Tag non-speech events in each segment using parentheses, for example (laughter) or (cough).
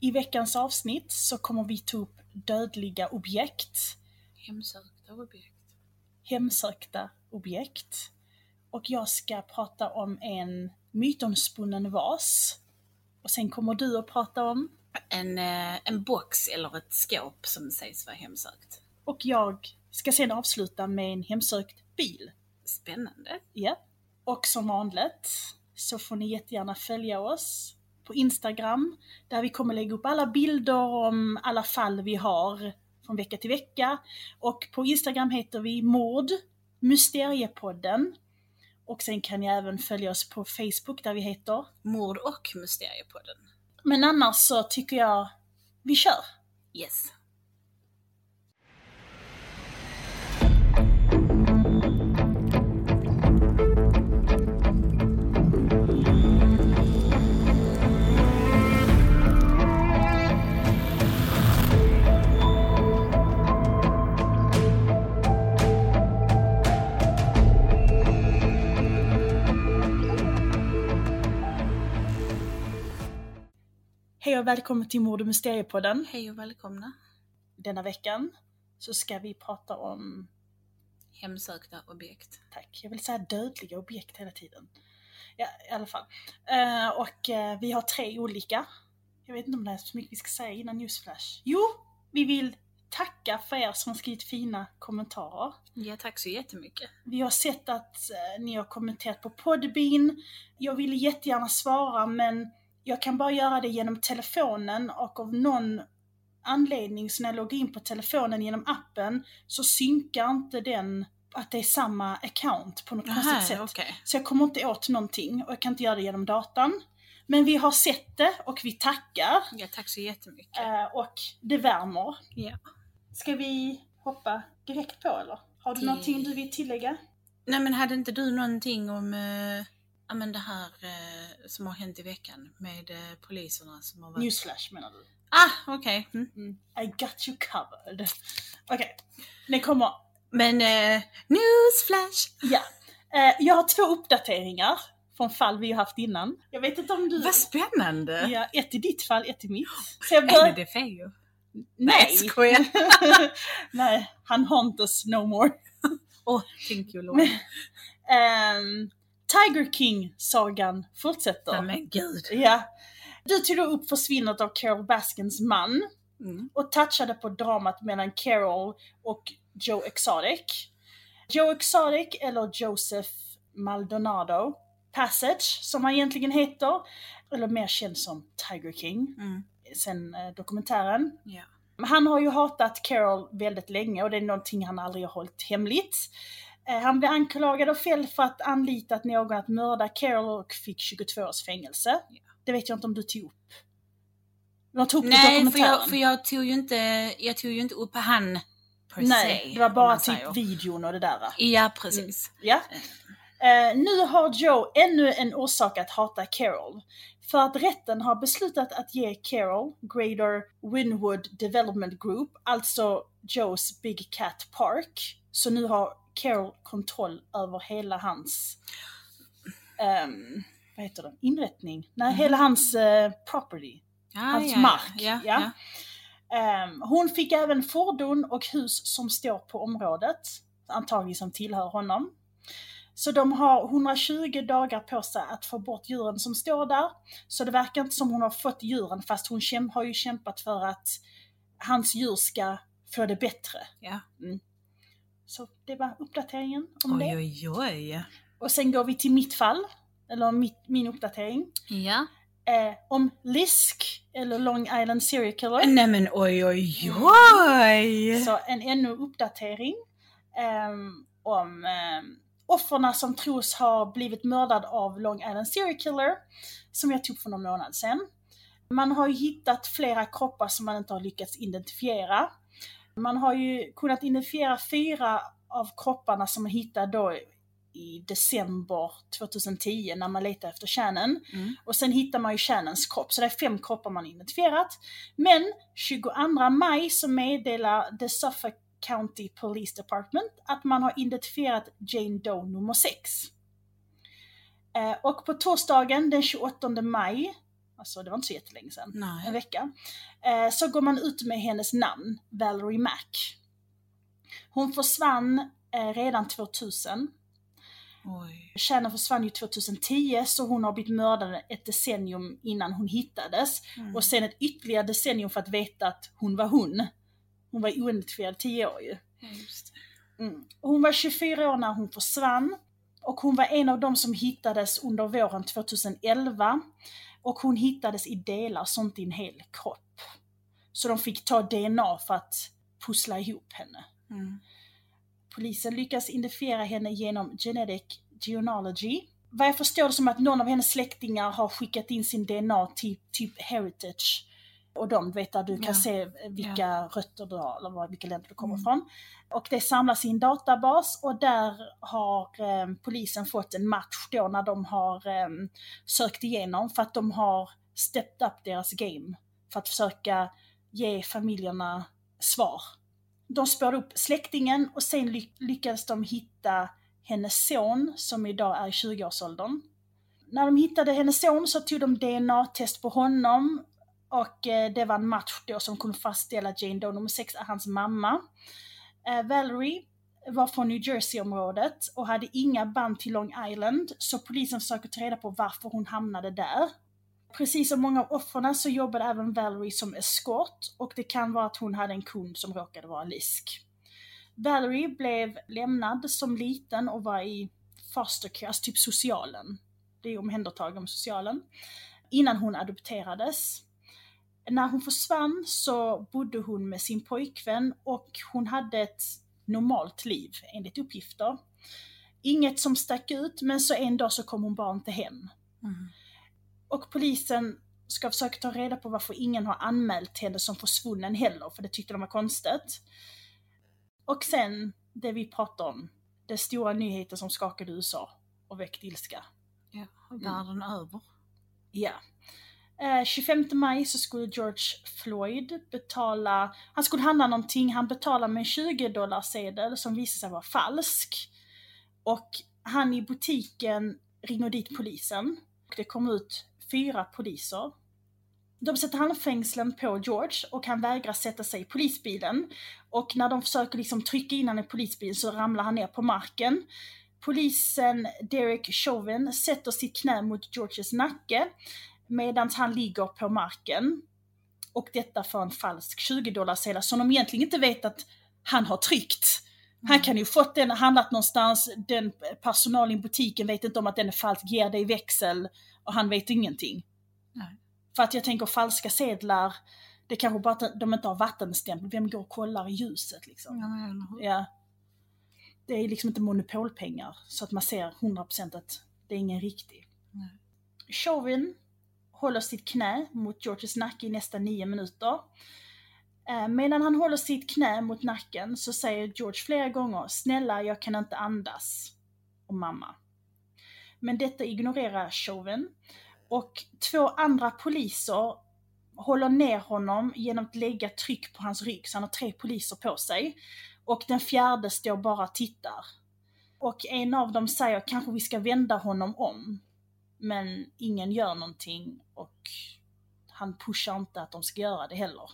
I veckans avsnitt så kommer vi ta upp dödliga objekt, Hemsökta objekt. hemsökta objekt. Och jag ska prata om en mytomspunnen vas. Och sen kommer du att prata om, En, eh, en box eller ett skåp som sägs vara hemsökt. och jag ska sen avsluta med en hemsökt bil. Spännande. Ja. Och som vanligt så får ni jättegärna följa oss på Instagram där vi kommer lägga upp alla bilder om alla fall vi har från vecka till vecka. Och på Instagram heter vi mord Mysteriepodden. Och sen kan ni även följa oss på Facebook där vi heter. Mord och Mysteriepodden. Men annars så tycker jag vi kör. Yes. Hej och välkommen till Mord och Mysteriepodden. Hej och välkomna. Denna veckan så ska vi prata om Hemsökta objekt. Tack. Jag vill säga dödliga objekt hela tiden. Ja, i alla fall. Eh, och eh, vi har tre olika. Jag vet inte om det är så mycket vi ska säga innan Newsflash. Jo, vi vill tacka för er som har skrivit fina kommentarer. Ja, tack så jättemycket. Vi har sett att eh, ni har kommenterat på Podbean. Jag vill jättegärna svara men jag kan bara göra det genom telefonen och av någon anledning så när jag loggar in på telefonen genom appen så synkar inte den att det är samma account på något konstigt sätt. okej. Så jag kommer inte åt någonting och jag kan inte göra det genom datan. Men vi har sett det och vi tackar Ja, tack så jättemycket. eh, och det värmer. Ja. Ska vi hoppa direkt på eller? Har du Det- någonting du vill tillägga? Nej men hade inte du någonting om eh, ja, men det här eh, som har hänt i veckan med eh, poliserna som har varit... Newsflash menar du? Ah, okej. Mm. I got you covered. Okej, det kommer. Men eh, newsflash! Ja. Eh, jag har två uppdateringar från fall vi har haft innan. Jag vet inte om du... Vad spännande! Ja, ett i ditt fall, ett i mitt. (gasps) Så jag Är bör... det det Feo? Nej! skojar. (laughs) Nej, han haunt us no more. (laughs) Åh, thank you Lord. Ehm, Tiger King-sagan fortsätter. Nej men gud. Ja. Du tog då upp försvinnandet av Carol Baskins man Mm. och touchade på dramat mellan Carol och Joe Exotic. Joe Exotic, eller Joseph Maldonado Passage, som han egentligen heter, eller mer känd som Tiger King, Mm. sen eh, dokumentären. Ja. Han har ju hatat Carol väldigt länge och det är någonting han aldrig har hållit hemligt. Eh, Han blev anklagad och fälld för att anlitat någon att mörda Carol och fick 22 års fängelse. Det vet jag inte om du tog upp. De tog upp Nej, för jag, för jag tog ju inte, jag tog ju inte upp han per Nej, se. det var bara typ säger. videon och det där. Ja, precis. Ja. Eh, nu har Joe ännu en orsak att hata Carol. För att rätten har beslutat att ge Carol Greater Winwood Development Group, alltså Joes Big Cat Park. Så nu har Carol kontroll över hela hans ehm, vad heter det? Inrättning? Nej, hela hans eh, property. Ja, Hans ja, mark, Ja, ja. Ehm, hon fick även fordon och hus som står på området, antagligen som tillhör honom. Så de har 120 dagar på sig att få bort djuren som står där. Så det verkar inte som hon har fått djuren fast hon har ju kämpat för att hans djur ska få det bättre. ja. Så det var uppdateringen om Oj, det. oj, oj. Och sen går vi till mitt fall, eller mitt, min uppdatering. Ja. Eh, om Lisk, eller Long Island Serial Killer. Nej men oj, oj, oj. Så en ännu uppdatering ehm, om um, offren som tros ha blivit mördad av Long Island Serial Killer, som jag tog för någon månad sedan. Man har ju hittat flera kroppar som man inte har lyckats identifiera. Man har ju kunnat identifiera fyra av kropparna som man hittade då i december 2010 när man letade efter Shannon. Mm. Och sen hittar man ju Shannons kropp, så det är fem kroppar man identifierat. Men 22 maj så meddelar The Suffolk County Police Department att man har identifierat Jane Doe nummer 6. Eh, och på torsdagen den 28 maj, alltså det var inte så jättelänge sedan, en Nej. vecka, eh, så går man ut med hennes namn, Valerie Mack. Hon försvann eh, redan 2000. Oj. Shannon försvann ju 2010 så hon har blivit mördad ett decennium innan hon hittades. Mm. Och sen ett ytterligare decennium för att veta att hon var hon. Hon var oidentifierad 10 år ju. Mm. Hon var 24 år när hon försvann. Och hon var en av de som hittades under våren 2011. Och hon hittades i delar, sånt i en hel kropp. Så de fick ta DNA för att pussla ihop henne. Mm. Polisen lyckas identifiera henne genom genetic genealogy. Vad jag förstår det som att någon av hennes släktingar har skickat in sin DNA till typ Heritage. Och de vet där du kan Ja. se vilka rötter du har, eller vilka länder du kommer ifrån. Och det samlas i en databas och där har eh, polisen fått en match då när de har eh, sökt igenom för att de har stepped up deras game för att försöka ge familjerna svar. De spårade upp släktingen och sen ly- lyckades de hitta hennes son som idag är i 20-årsåldern. När de hittade hennes son så tog de DNA-test på honom och eh, det var en match då som kunde fastställa att Jane Doe nummer 6 är hans mamma. Eh, Valerie var från New Jersey-området och hade inga band till Long Island så polisen försöker ta reda på varför hon hamnade där. Precis som många av offren så jobbade även Valerie som eskort och det kan vara att hon hade en kund som råkade vara lisk. Valerie blev lämnad som liten och var i fostercare, alltså typ socialen. Det är omhändertagen med socialen. Innan hon adopterades. När hon försvann så bodde hon med sin pojkvän och hon hade ett normalt liv enligt uppgifter. Inget som stack ut men så en dag så kom hon bara inte hem. Mm. Och polisen ska försöka ta reda på varför ingen har anmält henne som försvunnen heller, för det tyckte de var konstigt. Och sen det vi pratar om, det stora nyheten som skakade USA och väckte ilska. Ja, världen över. Ja. Eh, 25 maj så skulle George Floyd betala, han skulle handla någonting, han betalade med en 20 dollar sedel som visade sig vara falsk. Och han i butiken ringer dit polisen. Och det kom ut fyra poliser. De sätter handfängslen på George och han vägrar sätta sig i polisbilen. Och när de försöker liksom trycka in honom i polisbilen så ramlar han ner på marken. Polisen Derek Chauvin sätter sitt knä mot Georges nacke medan han ligger på marken. Och detta för en falsk 20 dollar sedel som de egentligen inte vet att han har tryckt. Han kan ju fått den, handlat någonstans, den personalen i butiken vet inte om att den är falsk, ger dig växel och han vet ingenting. Nej. För att jag tänker falska sedlar, det kanske bara att de inte har vattenstämpel, vem går och kollar i ljuset liksom? Ja? Ja. Det är liksom inte monopolpengar så att man ser 100% att det är ingen riktig. Nej. Chauvin håller sitt knä mot Georges nacke i nästan nio minuter. Eh, medan han håller sitt knä mot nacken så säger George flera gånger Snälla, jag kan inte andas. Och mamma. Men detta ignorerar Chauvin. Och två andra poliser håller ner honom genom att lägga tryck på hans rygg, så han har tre poliser på sig. Och den fjärde står bara och tittar. Och en av dem säger kanske vi ska vända honom om. Men ingen gör någonting och han pushar inte att de ska göra det heller.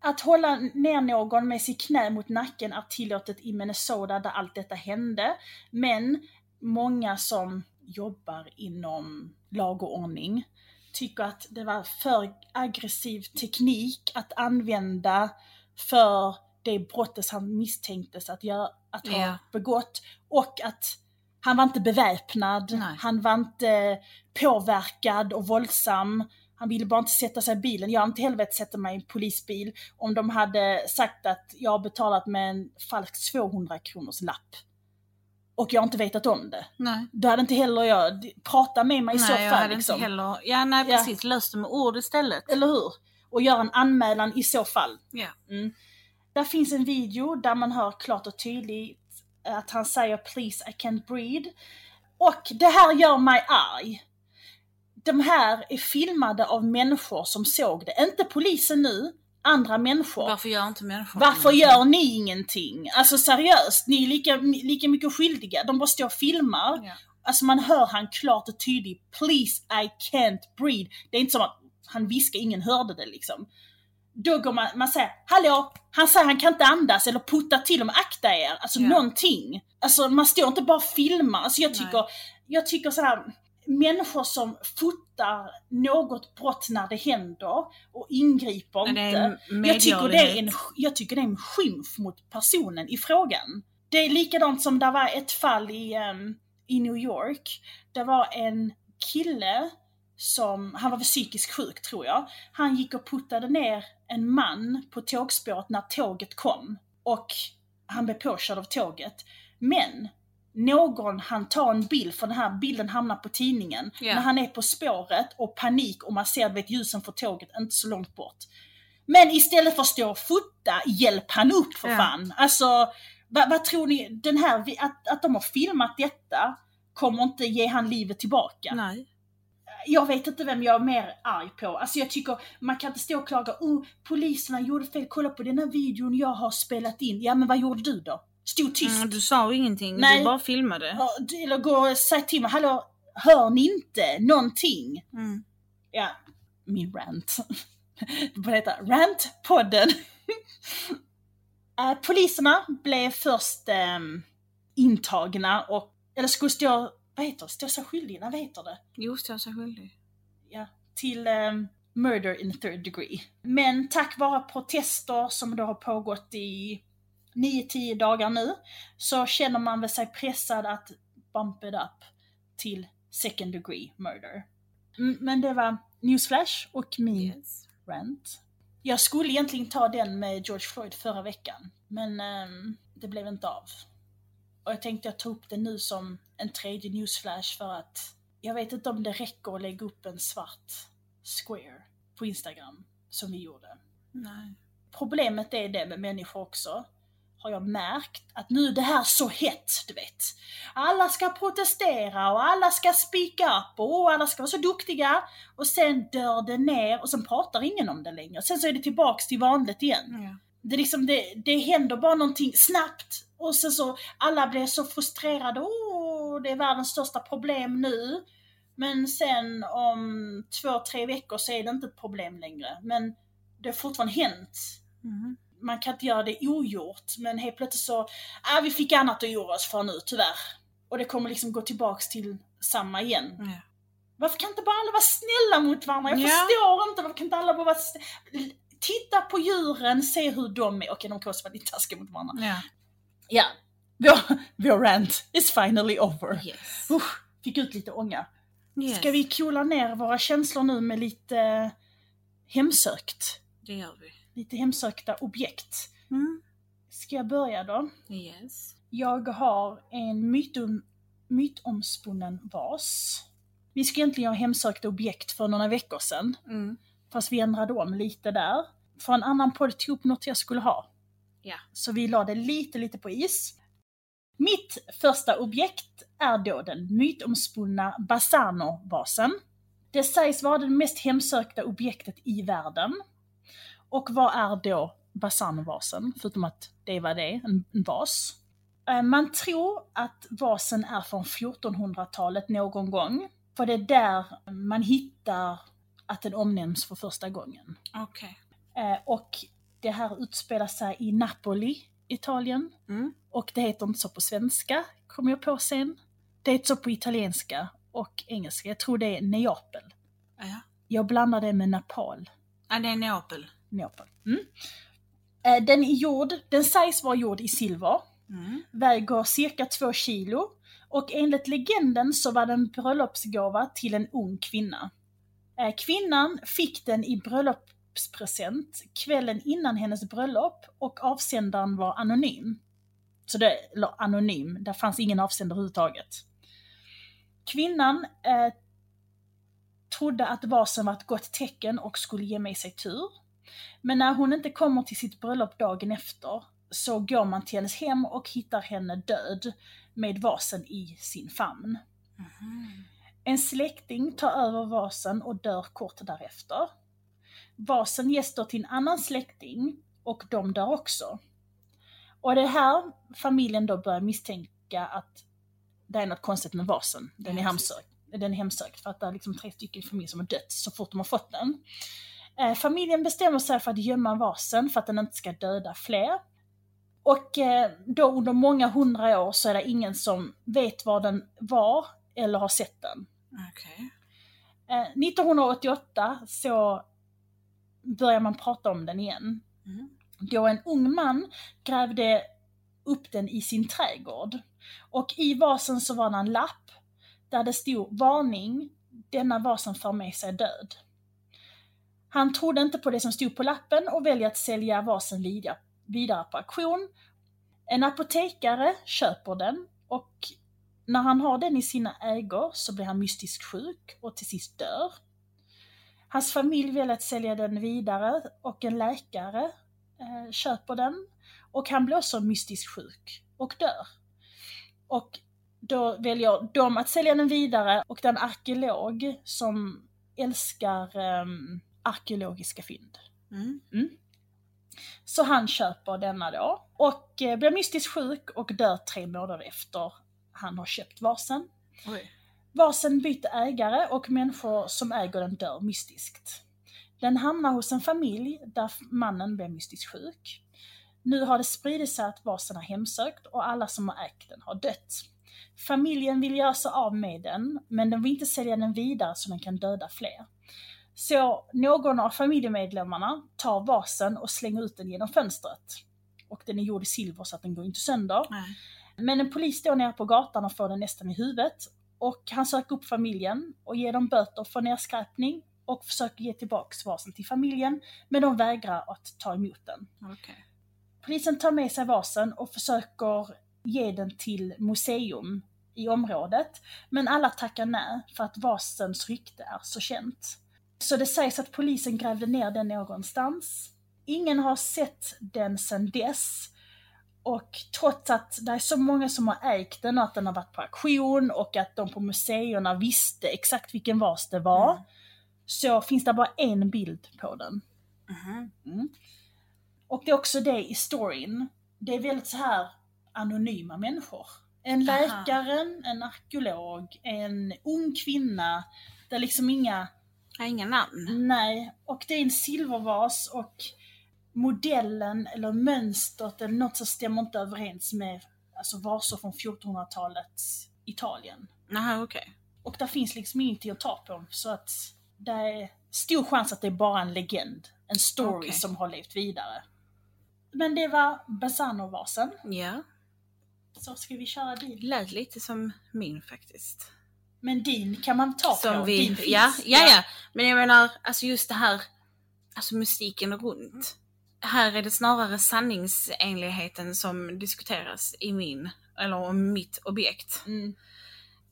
Att hålla ner någon med sitt knä mot nacken är tillåtet i Minnesota där allt detta hände. Men många som jobbar inom lag och ordning tycker att det var för aggressiv teknik att använda för det brottet han misstänktes att, göra, att ha Ja. begått. Och att han var inte beväpnad, Nej. han var inte påverkad och våldsam. Han ville bara inte sätta sig i bilen. Jag har inte helvete sätta mig i en polisbil om de hade sagt att jag har betalat med en falsk 200 kronors lapp. Och jag har inte vetat om det. Nej, Då hade inte heller jag, prata med mig i så jag fall hade liksom. inte heller... Ja, nej Ja. precis. Löst det med ord istället. Eller hur? Och göra en anmälan i så fall. Ja. Mm. Där finns en video där man hör klart och tydligt att han säger “Please I can't breathe”. Och det här gör mig arg. De här är filmade av människor som såg det. Inte polisen nu, andra människor. Varför gör inte människor Varför gör ni ingenting? Alltså seriöst, ni är lika, lika mycket skyldiga. De bara står och filmar. Ja. Alltså man hör han klart och tydligt, please I can't breathe. Det är inte som att han viskar, ingen hörde det liksom. Då går man, man säger hallå, han säger han kan inte andas eller putta till med akta er. Alltså Ja. någonting. Alltså man står inte bara och filmar. Alltså jag Nej. tycker, jag tycker så här människor som fotar något brott när det händer och ingriper Men inte. Jag tycker, det är en, jag tycker det är en skymf mot personen i frågan. Det är likadant som det var ett fall i, ehm, i New York. Det var en kille som, han var väl psykiskt sjuk tror jag. Han gick och puttade ner en man på tågspåret när tåget kom. Och han blev påkörd av tåget. Men någon han tar en bild, för den här bilden hamnar på tidningen, Ja. när han är på spåret och panik och man ser vet, ljusen från tåget inte så långt bort. Men istället för att stå och fota, hjälp han upp för Ja. fan. Alltså, vad, vad tror ni, den här, att, att de har filmat detta kommer inte ge han livet tillbaka. Nej. Jag vet inte vem jag är mer arg på. Alltså jag tycker, man kan inte stå och klaga, oh, poliserna gjorde fel, kolla på den här videon jag har spelat in. Ja men vad gjorde du då? Stod tyst? Mm, du sa ingenting, Nej. du bara filmade. Eller gå och säg till mig, hallå, hör ni inte någonting? Mm. Ja, min rant. Det borde heta Rant-podden. (laughs) Eh, poliserna blev först ehm, intagna och, eller skulle stå, vad heter det, stå sig skyldiga, vad heter det? Jo, står sig skyldig. Ja, till ehm, murder in third degree. Men tack vare protester som då har pågått i 9-10 dagar nu, så känner man väl sig pressad att bump it up till second degree murder. Mm, Men det var Newsflash och min Yes. rant. Jag skulle egentligen ta den med George Floyd förra veckan, men ehm, det blev inte av. Och jag tänkte jag ta upp det nu som en tredje newsflash för att jag vet inte om det räcker att lägga upp en svart square på Instagram, som vi gjorde. Nej. Problemet är det med människor också, har jag märkt, att nu är det här så hett, du vet. Alla ska protestera och alla ska speak up och alla ska vara så duktiga och sen dör det ner och sen pratar ingen om det längre. Sen så är det tillbaks till vanligt igen. Ja. Det, liksom, det, det händer bara någonting snabbt och sen så alla blir så frustrerade. Åh, det är världens största problem nu. Men sen om två, tre veckor så är det inte ett problem längre. Men det har fortfarande hänt. Mm. Man kan inte göra det ogjort, men helt plötsligt så, ah, vi fick annat att oroa oss för nu, tyvärr. Och det kommer liksom gå tillbaks till samma igen. Ja. Varför kan inte bara alla vara snälla mot varandra? Jag Ja. förstår inte, varför kan inte alla bara vara snälla? Titta på djuren, se hur de är. Okej, de kan vara lite taskiga mot varandra. Ja. Ja, vår, vår rant is finally over. Yes. Usch, fick ut lite ånga. yes. Ska vi coola ner våra känslor nu med lite hemsökt? Det gör vi. Lite hemsökta objekt. Mm. Ska jag börja då? Yes. Jag har en mytom, mytomspunnen vas. Vi skulle egentligen ha hemsökta objekt för några veckor sedan. Mm. Fast vi ändrade om lite där. För en annan podd tog upp något jag skulle ha. Ja. Så vi la det lite, lite på is. Mitt första objekt är då den mytomspunna Bassano-vasen. Det sägs vara det mest hemsökta objektet i världen. Och vad är då Bassano-vasen? Förutom att det är vad det en, en vas. Eh, Man tror att vasen är från 1400-talet någon gång. För det är där man hittar att den omnämns för första gången. Okej. Eh, och det här utspelar sig i Napoli, Italien. Mm. Och det heter inte så på svenska, kom jag på sen. Det heter så på italienska och engelska. Jag tror det är Neapel. Ja. Jag blandar det med Nepal. ja, det är Neapel. Neapel. Mm. Eh, Den är gjord, den sägs vara gjord i silver, Mm. väger cirka två kilo och enligt legenden så var den bröllopsgåva till en ung kvinna. Eh, Kvinnan fick den i bröllopspresent kvällen innan hennes bröllop och avsändaren var anonym. Så det, eller anonym, där fanns ingen avsändare överhuvudtaget. Kvinnan eh, trodde att vasen var ett gott tecken och skulle ge med sig tur. Men när hon inte kommer till sitt bröllop dagen efter så går man till hennes hem och hittar henne död med vasen i sin famn. Mhm. En släkting tar över vasen och dör kort därefter. Vasen då till en annan släkting och de dör också. Och det är här familjen då börjar misstänka att det är något konstigt med vasen. Den är hemsökt. Den är hemsökt för att det är liksom tre stycken i familjen som har dött så fort de har fått den. Eh, familjen bestämmer sig för att gömma vasen för att den inte ska döda fler. Och eh, då under många hundra år så är det ingen som vet var den var eller har sett den. Okej. Eh, 1988 så börjar man prata om den igen. Mm. Då en ung man grävde upp den i sin trädgård. Och i vasen så var det en lapp där det stod varning, denna vasen för med sig död. Han trodde inte på det som stod på lappen och väljer att sälja vasen vidare, på auktion. En apotekare köper den och när han har den i sina ägor så blir han mystiskt sjuk och till sist dör. Hans familj väljer att sälja den vidare och en läkare eh, köper den och han blir också mystiskt sjuk och dör. Och då väljer de att sälja den vidare och det är en arkeolog som älskar um, arkeologiska fynd. Mm. Så han köper denna då och eh, blir mystiskt sjuk och dör tre månader efter han har köpt vasen. Oj. Vasen byter ägare och människor som äger den dör mystiskt. Den hamnar hos en familj där mannen blir mystiskt sjuk. Nu har det spridit sig att vasen är hemsökt och alla som har ägt den har dött. Familjen vill göra sig av med den, men de vill inte sälja den vidare så den kan döda fler. Så någon av familjemedlemmarna tar vasen och slänger ut den genom fönstret. Och den är gjord i silver så att den går inte sönder. Nej. Men en polis står nere på gatan och får den nästan i huvudet. Och han söker upp familjen och ger dem böter för nedskräpning och försöker ge tillbaks vasen till familjen. Men de vägrar att ta emot den. Okej. Polisen tar med sig vasen och försöker ge den till museum i området. Men alla tackar nej för att vasens rykte är så känt. Så det sägs att polisen grävde ner den någonstans. Ingen har sett den sedan dess. Och trots att det är så många som har ägt den och att den har varit på auktion och att de på museerna visste exakt vilken vas det var. Mm. Så finns det bara en bild på den. Mhm. Och det är också det i storyn. Det är väldigt så här anonyma människor. En Aha. läkare, en arkeolog, en ung kvinna. Det är liksom inga, inga namn. nej. Och det är en silvervas och modellen eller mönstret eller något som stämmer inte överens med alltså vaser från 1400-talets Italien. Jaha, okej. Och där finns liksom ingenting att ta på. Så att det är stor chans att det är bara en legend. En story Okej. som har levt vidare. Men det var Bassano-vasen. Ja, Så ska vi köra din. lät lite som min faktiskt. Men din kan man ta Som på. vi, din finns. ja, ja, ja. Men jag menar, alltså just det här, alltså mystiken runt. Här är det snarare sanningsenligheten som diskuteras i min, eller om mitt objekt. Mm.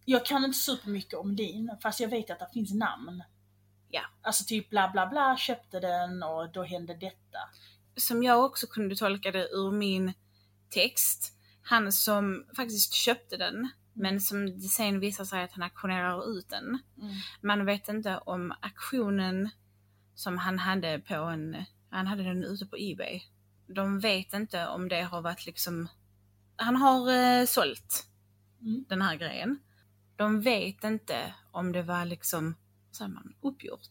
Jag kan inte supermycket om din, fast jag vet att det finns namn. Ja. Alltså typ bla bla bla köpte den och då hände detta. Som jag också kunde tolka det ur min text. Han som faktiskt köpte den, men som det sen visar sig att han auktionerar ut den. Mm. Man vet inte om auktionen som han hade på en, han hade den ute på Ebay. De vet inte om det har varit liksom, han har eh, sålt Mm. den här grejen. De vet inte om det var liksom, säger man, uppgjort.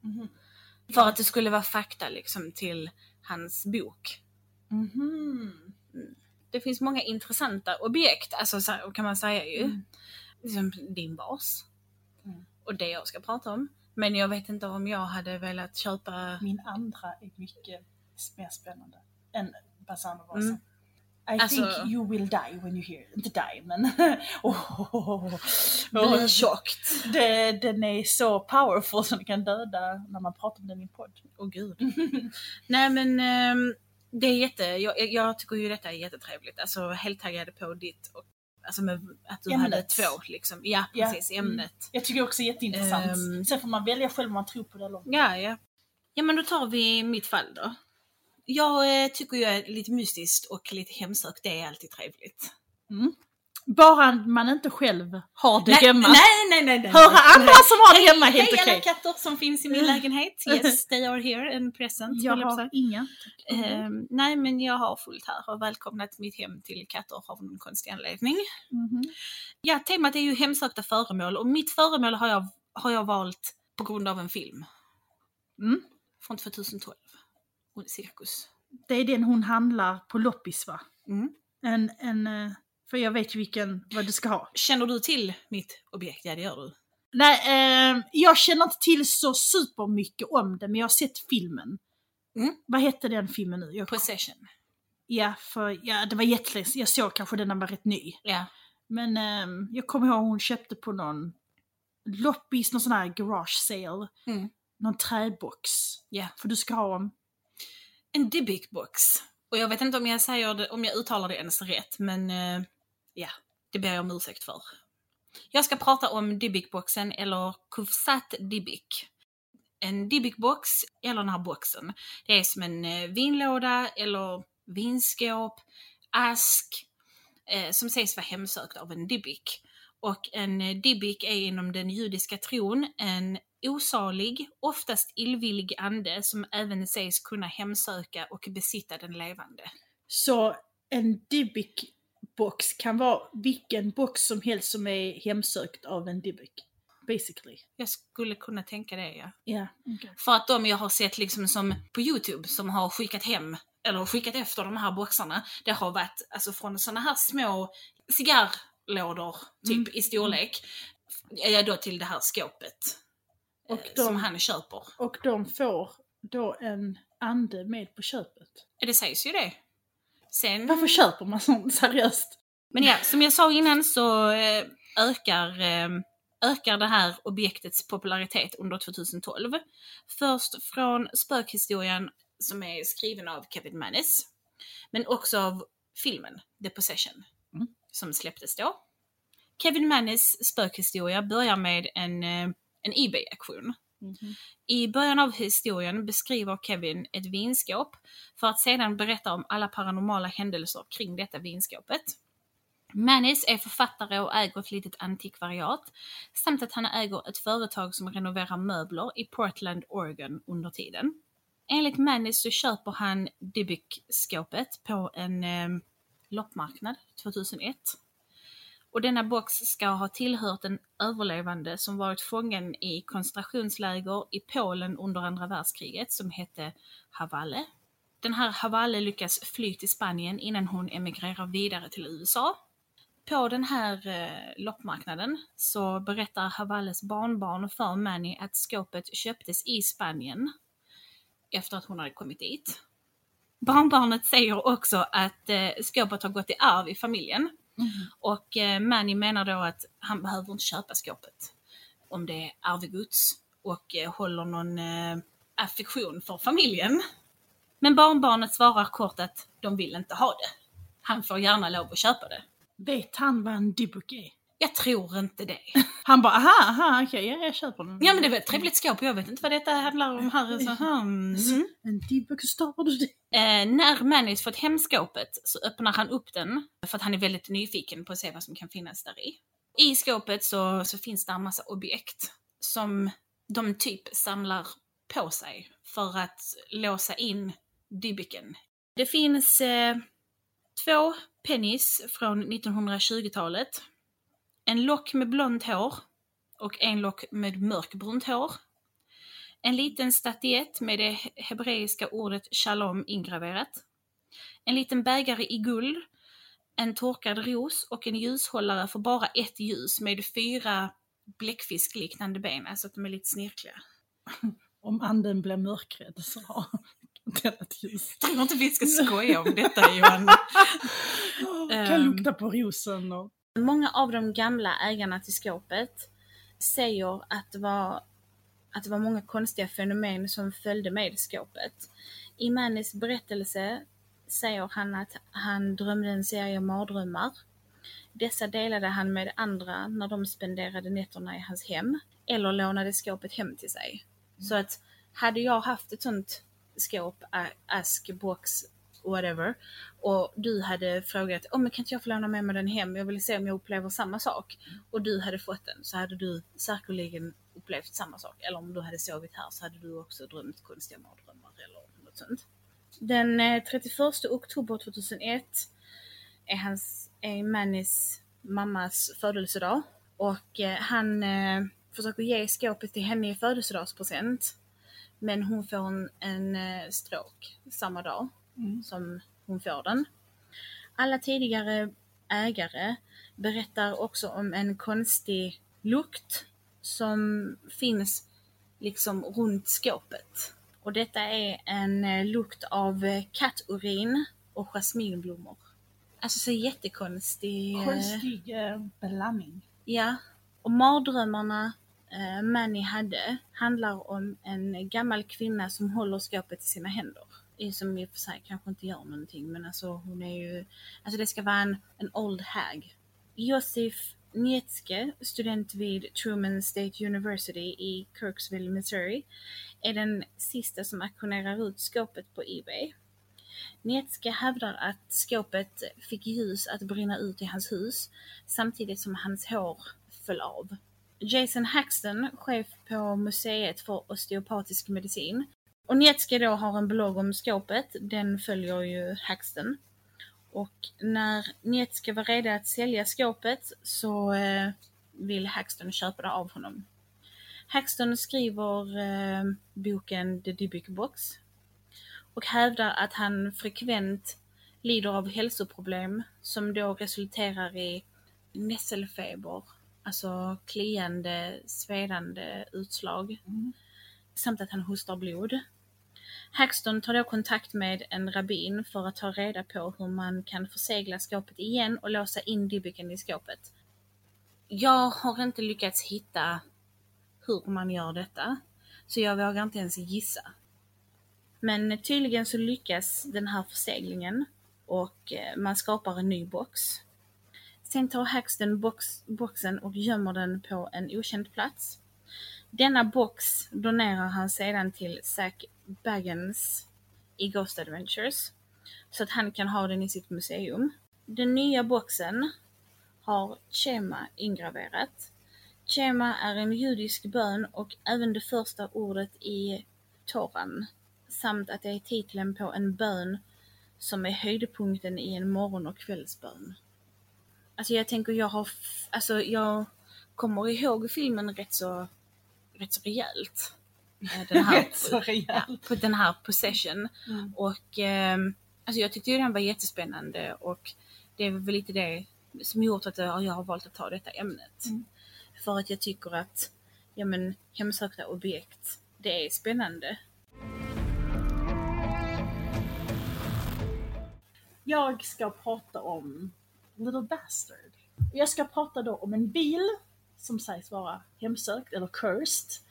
Mhm. För att det skulle vara fakta liksom till hans bok. Mhm. Det finns många intressanta objekt, alltså kan man säga ju. Mm. Liksom din vas. Mm. Och det jag ska prata om. Men jag vet inte om jag hade velat köpa... Min andra är mycket mer spännande än Bassano-vasen. Mm. I Alltså- think you will die when you hear. Inte die, men... (laughs) oh, Bli tjockt. det, den är så powerful som den kan döda när man pratar om den i en podd. Åh gud. (laughs) Nej men ehm, det är jätte, jag, jag- jag tycker ju detta är jättetrevligt. Alltså helt taggad på ditt och alltså med att du hade Ämnet. två liksom. Ja Ja, precis, mm. ämnet. Jag tycker också det är jätteintressant. Ehm. Sen får man välja själv om man tror på det eller inte. Ja, ja. Ja men då tar vi mitt fall då. Jag eh, tycker ju att lite mystiskt och lite hemsökt, det är alltid trevligt. Mm. Bara man inte själv har det nej, hemma. Nej, nej, nej. nej Höra nej, andra nej. som har det Hej, hemma helt hej okej. alla katter som finns i min lägenhet. Yes, (laughs) they are here, en present. Jag har inga. Ehm, nej, men jag har fullt här och välkomnat mitt hem till katter av någon konstig anledning. Mhm. Ja, temat är ju hemsökta föremål och mitt föremål har jag, har jag valt på grund av en film. Mm. Från 2012. Och Cirkus. Det är den hon handlar på loppis va? Mm. En, en, eh, för jag vet ju vilken, vad du ska ha. Känner du till mitt objekt? Ja, det gör du. Nej, eh, jag känner inte till så supermycket om det, men jag har sett filmen. Mm. Vad hette den filmen nu? Jag, Possession. ja, för ja, det var jättelänge. Jag såg kanske den när den var rätt ny. Ja. Men eh, jag kommer ihåg hon köpte på någon loppis, någon sån här garage sale. Mm. Någon träbox. Ja. För du ska ha om. En Dybbuk box. Och jag vet inte om jag säger det, om jag uttalar det ens rätt, men eh, ja, det ber jag om ursäkt för. Jag ska prata om Dybbikboxen eller Kufsat Dybbik. En Dybbikbox eller den här boxen, det är som en eh, vinlåda eller vinskåp, ask, eh, som sägs vara hemsökt av en Dybbik. Och en eh, Dybbik är inom den judiska tron en osalig, oftast illvillig ande som även sägs kunna hemsöka och besitta den levande. Så en Dybbik box kan vara vilken box som helst som är hemsökt av en Dybbuk. Basically. Jag skulle kunna tänka det ja. Ja. Okay. För att de jag har sett liksom som på Youtube som har skickat hem eller skickat efter de här boxarna, det har varit alltså från såna här små cigarrlådor typ Mm. i storlek, ja då till det här skåpet. Och eh, de- Som han köper. Och de får då en ande med på köpet. Det sägs ju det. Sen... Varför köper man sånt seriöst? Men ja, som jag sa innan så eh, ökar, eh, ökar det här objektets popularitet under 2012. Först från spökhistorien som är skriven av Kevin Mannis, men också av filmen The Possession Mm. som släpptes då. Kevin Mannis spökhistoria börjar med en, eh, en Ebay-aktion. Mm-hmm. I början av historien beskriver Kevin ett vinskåp för att sedan berätta om alla paranormala händelser kring detta vinskåpet. Manis är författare och äger ett litet antikvariat samt att han äger ett företag som renoverar möbler i Portland, Oregon under tiden. Enligt Manis så köper han Dybbuk-skåpet på en eh, loppmarknad 2001. Och denna box ska ha tillhört en överlevande som varit fången i koncentrationsläger i Polen under andra världskriget som hette Havalle. Den här Havalle lyckas fly till Spanien innan hon emigrerar vidare till USA. På den här eh, loppmarknaden så berättar Havalles barnbarn för Manny att skåpet köptes i Spanien efter att hon hade kommit dit. Barnbarnet säger också att eh, skåpet har gått i arv i familjen och eh, Manny menar då att han behöver inte köpa skåpet om det är arvegods och eh, håller någon eh, affektion för familjen. Men barnbarnet svarar kort att de vill inte ha det. Han får gärna lov att köpa det. Vet han vad en Dybbuk är? Jag tror inte det. (laughs) Han bara aha, aha okej, ja, jag köper den. Ja men det var ett trevligt skåp, jag vet inte vad detta handlar om här. Så, hmm. En det? Eh, när Mannis fått hem skåpet så öppnar han upp den för att han är väldigt nyfiken på att se vad som kan finnas där i. I skåpet så, så finns det en massa objekt som de typ samlar på sig för att låsa in Dybbuken. Det finns eh, två pennies från 1920-talet, en lock med blont hår och en lock med mörkbrunt hår. En liten statyett med det he- hebreiska ordet shalom ingraverat. En liten bägare i guld, en torkad ros och en ljushållare för bara ett ljus med fyra bläckfiskliknande ben, alltså att de är lite snirkliga. (laughs) Om anden blir mörkrädd så har (laughs) den ett ljus. Jag tror inte vi ska skoja om detta (laughs) Johanna. Kan Ehm. lukta på rosen och... Många av de gamla ägarna till skåpet säger att det var, att det var många konstiga fenomen som följde med skåpet. I Manis berättelse säger han att han drömde en serie mardrömmar. Dessa delade han med andra när de spenderade nätterna i hans hem eller lånade skåpet hem till sig. Så att hade jag haft ett sånt skåp, ask, box, whatever. Och du hade frågat, oh, men kan inte jag få låna med mig den hem? Jag vill se om jag upplever samma sak. Och du hade fått den så hade du säkerligen upplevt samma sak. Eller om du hade sovit här så hade du också drömt konstiga mardrömmar eller något sånt. Den eh, 31 oktober 2001 är, hans, är Mannys mammas födelsedag. Och eh, han eh, försöker ge skåpet till henne i födelsedagspresent. Men hon får en, en eh, stroke samma dag Mm. som hon får den. Alla tidigare ägare berättar också om en konstig lukt som finns liksom runt skåpet. Och detta är en eh, lukt av eh, katturin och jasminblommor. Alltså så jättekonstig. eh, Konstig blandning. Ja. Och mardrömmarna Manny hade handlar om en gammal kvinna som håller skåpet i sina händer. Som i och för sig kanske inte gör någonting men alltså hon är ju, alltså det ska vara en, en old hag. Josef Nietzsche, student vid Truman State University i Kirksville, Missouri, är den sista som auktionerar ut skåpet på Ebay. Nietzsche hävdar att skåpet fick ljus att brinna ut i hans hus samtidigt som hans hår föll av. Jason Haxton, chef på Museet för osteopatisk medicin, och Nietzsche då har en blogg om skåpet, den följer ju Haxton. Och när Nietzsche var redo att sälja skåpet så eh, vill Haxton köpa det av honom. Haxton skriver eh, boken The Dybbuk Box och hävdar att han frekvent lider av hälsoproblem som då resulterar i nässelfeber, alltså kliande, svedande utslag, Mm. samt att han hostar blod. Haxton tar då kontakt med en rabbin för att ta reda på hur man kan försegla skåpet igen och låsa in dybbiken i skåpet. Jag har inte lyckats hitta hur man gör detta, så jag vågar inte ens gissa. Men tydligen så lyckas den här förseglingen och eh, man skapar en ny box. Sen tar Haxton box, boxen och gömmer den på en okänd plats. Denna box donerar han sedan till Zack Baggins i Ghost Adventures så att han kan ha den i sitt museum. Den nya boxen har Chema ingraverat. Chema är en judisk bön och även det första ordet i Toran samt att det är titeln på en bön som är höjdpunkten i en morgon och kvällsbön. Alltså jag tänker jag har, alltså jag kommer ihåg filmen rätt så, rätt så rejält. Eh, Den här, (laughs) ja, på den här possession. Mm. Och ehm, alltså jag tyckte ju den var jättespännande och det är väl lite det som gjort att jag jag har valt att ta detta ämnet. Mm. För att jag tycker att ja, men, hemsökta objekt, det är spännande. Jag ska prata om Little Bastard. Jag ska prata då om en bil som sägs vara hemsökt eller cursed.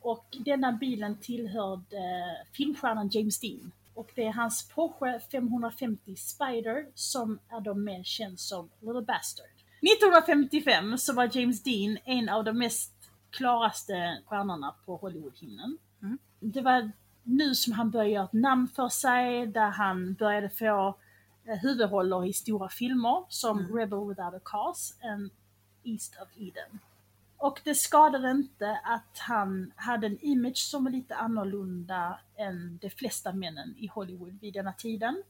Och denna bilen tillhörde filmstjärnan James Dean. Och det är hans Porsche 550 Spider som är då mer känd som Little Bastard. 1955 så var James Dean en av de mest klaraste stjärnorna på Hollywoodhimlen. Mm. Det var nu som han började göra ett namn för sig, där han började få eh, huvudroller i stora filmer som Mm. Rebel Without a Cause and East of Eden. Och det skadade inte att han hade en image som var lite annorlunda än de flesta männen i Hollywood vid denna tiden.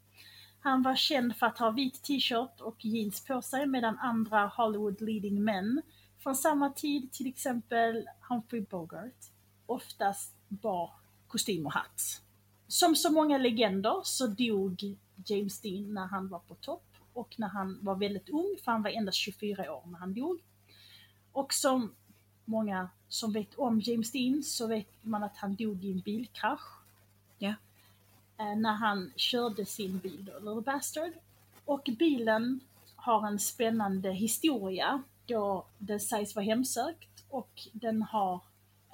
Han var känd för att ha vit t-shirt och jeans på sig medan andra Hollywood leading män från samma tid, till exempel Humphrey Bogart, oftast bar kostym och hatt. Som så många legender så dog James Dean när han var på topp och när han var väldigt ung, för han var endast 24 år när han dog. Och som många som vet om James Dean så vet man att han dog i en bilkrasch. Eh, När han körde sin bil då, Little Bastard. Och bilen har en spännande historia då den sägs vara hemsökt och den har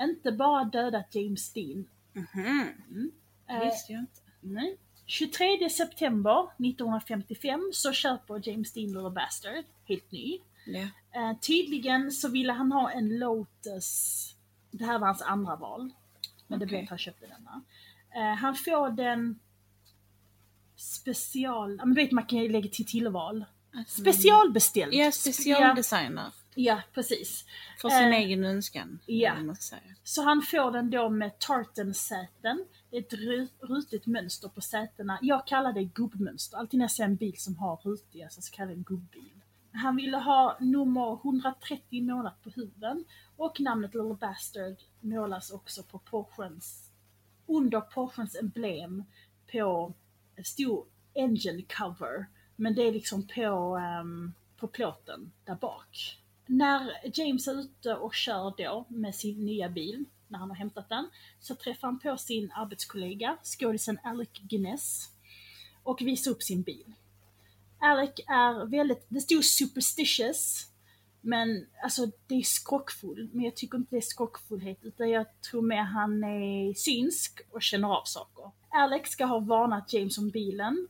inte bara dödat James Dean. Mhm, Eh, det visste jag inte. Nej. 23 september 1955 så köper James Dean Little Bastard, helt ny. Ja. Eh, tydligen så ville han ha en Lotus. Det här var hans andra val. Men det Okej. blev att han köpte denna. Eh, han får den special, men vet man kan lägga till tillval. Man- Specialbeställd. Mm. Ja, specialdesigner. Ja, precis. För sin Eh, egen önskan. ja. Så han får den då med tartansäten. Det är ett ru- rutigt mönster på sätena. Jag kallar det gubbmönster. Alltid när jag ser en bil som har rutiga så kallar jag det en gubbil. Han ville ha nummer 130 målat på huven och namnet Little Bastard målas också på Porsches, under Porschens emblem på en stor engine cover. Men det är liksom på, um, på plåten där bak. När James är ute och kör då med sin nya bil, när han har hämtat den, så träffar han på sin arbetskollega, skådisen Alec Guinness, och visar upp sin bil. Alec är väldigt, det stod superstitious, men alltså det är skrockfull. Men jag tycker inte det är skrockfullhet, utan jag tror mer han är synsk och känner av saker. Alec ska ha varnat James om bilen.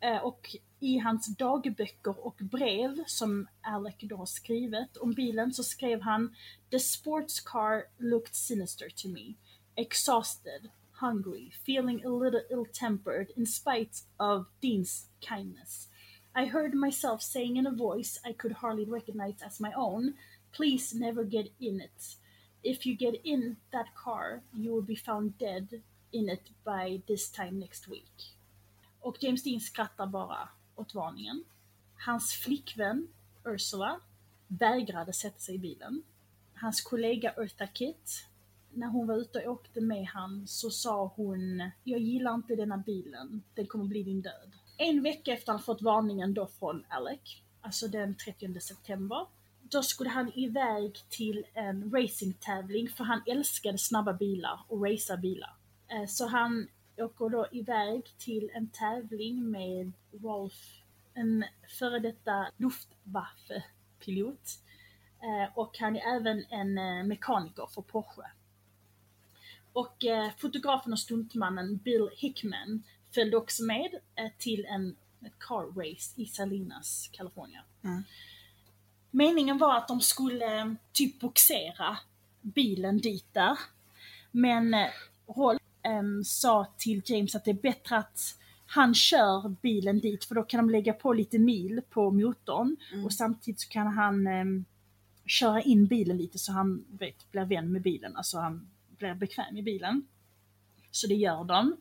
Eh, och i hans dagböcker och brev som Alec då har skrivit om bilen så skrev han The sports car looked sinister to me. Exhausted, hungry, feeling a little ill-tempered in spite of Dean's kindness. I heard myself saying in a voice I could hardly recognize as my own, Please never get in it. If you get in that car, you will be found dead in it by this time next week. Och James Dean skrattar bara åt varningen. Hans flickvän Ursula vägrade sätta sig i bilen. Hans kollega Eartha Kitt, när hon var ute och åkte med han så sa hon Jag gillar inte denna bilen, den kommer bli din död. En vecka efter han fått varningen då från Alec, alltså den 30 september, då skulle han iväg till en racingtävling för han älskade snabba bilar och racea bilar. Eh, så han åker då iväg till en tävling med Rolf, en före detta Luftwaffe-pilot. Eh, och han är även en eh, mekaniker för Porsche. Och eh, fotografen och stuntmannen Bill Hickman följde också med eh, till en car race i Salinas, Kalifornien. Mm. Meningen var att de skulle eh, typ boxera bilen dit där. Men Rolf ehm, sa till James att det är bättre att han kör bilen dit för då kan de lägga på lite mil på motorn Mm. och samtidigt så kan han ehm, köra in bilen lite så han vet, blir vän med bilen, alltså han blir bekväm i bilen. Så det gör de.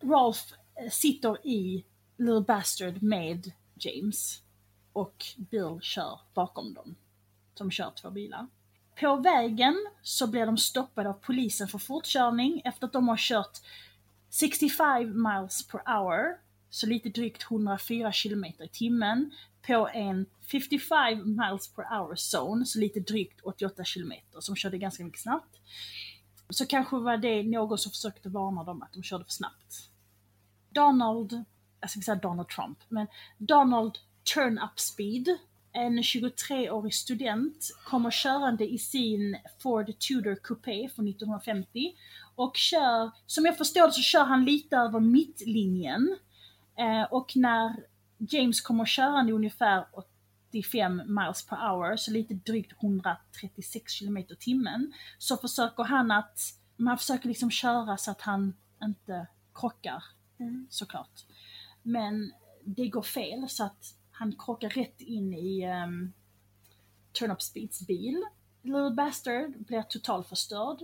Rolf eh, sitter i Little Bastard med James och Bill kör bakom dem. De kör två bilar. På vägen så blir de stoppade av polisen för fortkörning efter att de har kört 65 miles per hour, så lite drygt 104 km i timmen, på en 55 miles per hour zone, så lite drygt 88 km, som körde ganska mycket snabbt. Så kanske var det någon som försökte varna dem att de körde för snabbt. Donald, jag ska säga Donald Trump, men Donald Turn Up Speed, en 23-årig student, kommer körande i sin Ford Tudor Coupé från 1950 och kör, som jag förstår det så kör han lite över mittlinjen. Eh, och när James kommer körande ungefär 85 miles per hour, så lite drygt 136 km i timmen, så försöker han att, man försöker liksom köra så att han inte krockar Mm. såklart. Men det går fel så att han krockar rätt in i um, Turn Up Speeds bil. Little Bastard blir totalt förstörd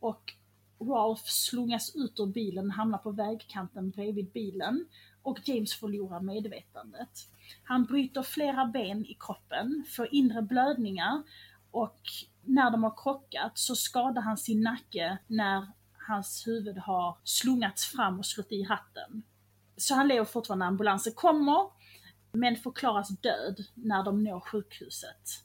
och Rolf slungas ut ur bilen och hamnar på vägkanten bredvid bilen och James förlorar medvetandet. Han bryter flera ben i kroppen, får inre blödningar och när de har krockat så skadar han sin nacke när hans huvud har slungats fram och slått i hatten. Så han lever fortfarande när ambulansen kommer, men förklaras död när de når sjukhuset.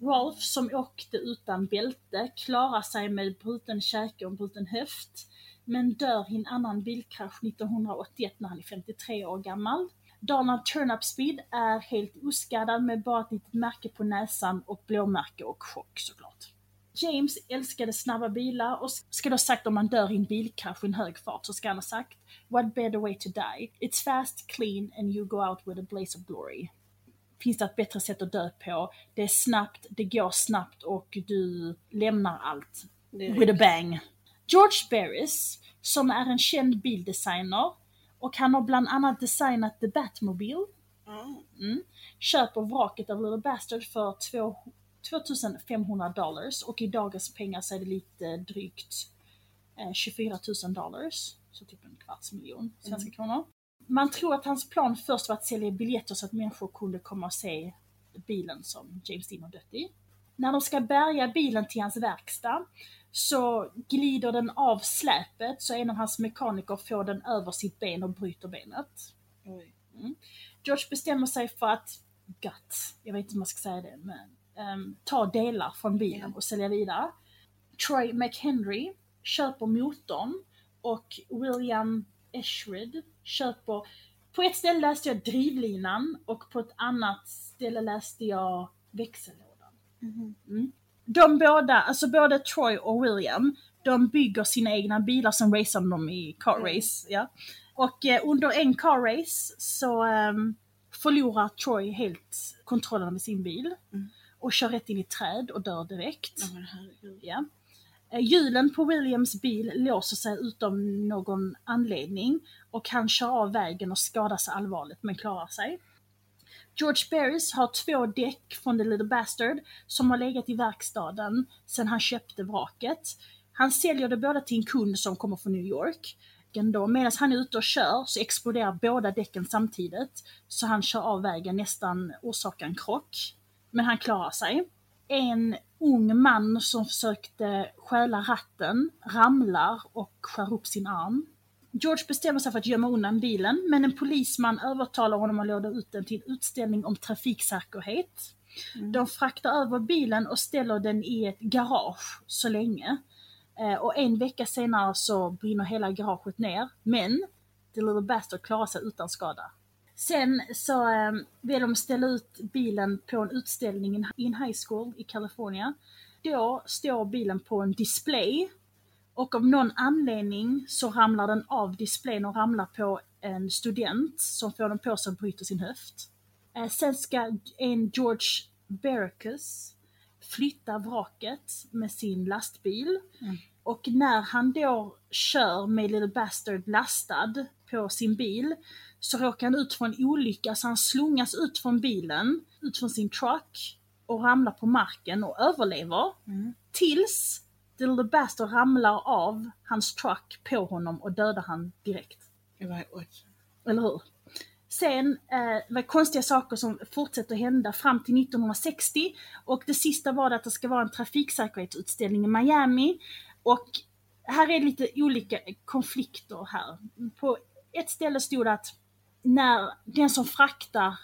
Rolf, som åkte utan bälte, klarar sig med bruten käke och bruten höft, men dör i en annan bilkrasch 1981 när han är 53 år gammal. Donald Turnup Speed är helt oskadad med bara ett litet märke på näsan och blåmärke och chock såklart. James älskade snabba bilar och ska då sagt om man dör i en bilkrasch i en hög fart så ska han ha sagt What better way to die? It's fast, clean and you go out with a blaze of glory. Finns det ett bättre sätt att dö på? Det är snabbt, det går snabbt och du lämnar allt with a bang. George Barris, som är en känd bildesigner Och han har bland annat designat The Batmobile. Mm. Mm. Köper vraket av Little Bastard för två- 2500 dollars och i dagens pengar så är det lite drygt eh, 24 000 dollars. Så typ en kvarts miljon svenska kronor. Man tror att hans plan först var att sälja biljetter så att människor kunde komma och se bilen som James Dean har dött i. När de ska bärga bilen till hans verkstad så glider den av släpet så en av hans mekaniker får den över sitt ben och bryter benet. Oj. George bestämmer sig för att, gott, jag vet inte om man ska säga det, men ehm, ta delar från bilen och sälja vidare. Troy McHenry köper motorn och William Eschred köper, på ett ställe läste jag drivlinan och på ett annat ställe läste jag växellådan. Mhm. De båda, alltså både Troy och William, de bygger sina egna bilar som racear dem i car Mm. race. Ja. Och eh, under en car race så ehm, förlorar Troy helt kontrollen över sin bil Mm. och kör rätt in i ett träd och dör direkt. Herregud. Ja. Eh, Hjulen på Williams bil låser sig utom någon anledning och han kör av vägen och skadar sig allvarligt men klarar sig. George Barris har två däck från The Little Bastard som har legat i verkstaden sedan han köpte vraket. Han säljer det båda till en kund som kommer från New York. Då, medan han är ute och kör så exploderar båda däcken samtidigt så han kör av vägen, nästan orsakar en krock. Men han klarar sig. En ung man som försökte stjäla ratten ramlar och skär upp sin arm. George bestämmer sig för att gömma undan bilen, men en polisman övertalar honom att låda ut den till en utställning om trafiksäkerhet. Mm. De fraktar över bilen och ställer den i ett garage så länge. Eh, och en vecka senare så brinner hela garaget ner, men The Little Bastard klarar sig utan skada. Sen så eh, vill de ställa ut bilen på en utställning i en high school i Kalifornien. Då står bilen på en display och av någon anledning så ramlar den av displayen och ramlar på en student som får den på sig och bryter sin höft. Eh, sen ska en George Bericus flytta vraket med sin lastbil. Mm. Och när han då kör med Little Bastard lastad på sin bil så råkar han ut för en olycka så han slungas ut från bilen, ut från sin truck och ramlar på marken och överlever. Mm. Tills The Little Bastard ramlar av hans truck på honom och dödar han direkt. Eller hur? Sen eh, var konstiga saker som fortsätter hända fram till 1960 och det sista var att det ska vara en trafiksäkerhetsutställning i Miami och här är lite olika konflikter här. På ett ställe stod det att när den som fraktar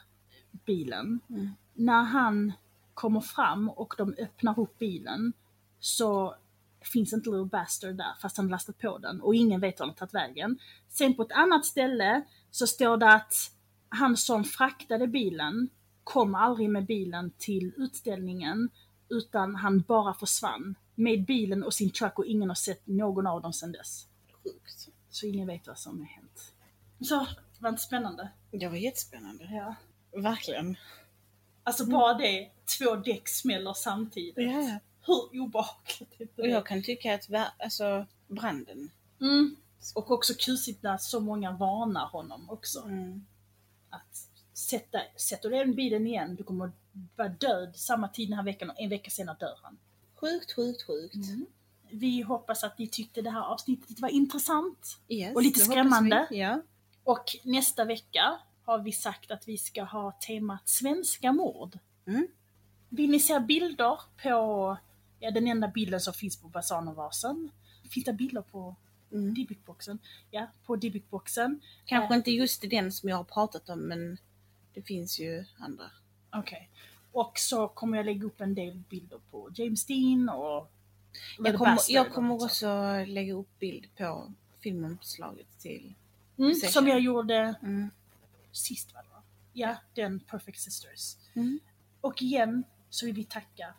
bilen, Mm. när han kommer fram och de öppnar upp bilen så finns inte Little Bastard där fast han lastat på den och ingen vet var han tagit vägen. Sen på ett annat ställe så står det att han som fraktade bilen kom aldrig med bilen till utställningen utan han bara försvann med bilen och sin truck och ingen har sett någon av dem sedan dess. Sjukt. Så ingen vet vad som har hänt. Så, det var inte spännande? Det var jättespännande. Ja. Verkligen. Alltså bara det, två däck smäller samtidigt. Ja, ja. Hur obehagligt är inte Och det? jag kan tycka att alltså, branden. Mm. Och också kusligt när så många varnar honom också. Mm. Att sätta, sätter du den bilen igen, du kommer vara död samma tid den här veckan och en vecka senare dör han. Sjukt, sjukt, sjukt. Vi hoppas att ni tyckte det här avsnittet var intressant. Yes, Och lite det skrämmande. vi. Ja. Och nästa vecka har vi sagt att vi ska ha temat svenska mord. Mm. Vill ni se bilder på, ja den enda bilden som finns på Basanervasen. Finns det bilder på Mm. Dibbickboxen? Ja, på Dibbickboxen. Kanske Eh. inte just den som jag har pratat om men det finns ju andra. Okej. Och så kommer jag lägga upp en del bilder på James Dean och Jag kommer, jag kommer så. också lägga upp bild på filmomslaget till... Mm, som jag gjorde Mm. sist va? Ja, den Perfect Sisters. Mm. Och igen så vill vi tacka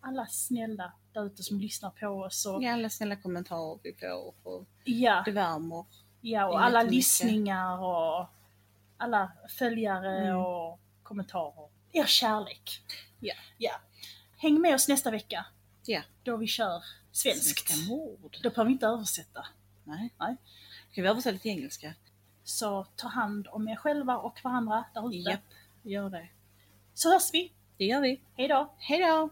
alla snälla där ute som lyssnar på oss. Och, Ja, alla snälla kommentarer vi får och ja, det värmer. ja, och alla jättemycket. lyssningar och alla följare Mm. och kommentarer. Er kärlek. Ja. ja. Häng med oss nästa vecka Ja. då vi kör svenskt. Mord. Då behöver vi inte översätta. Nej. Nej. Ska vi översätta till engelska? Så ta hand om er själva och varandra där ute. Japp, gör det. Så hörs vi. Det gör vi. Hejdå! Hejdå!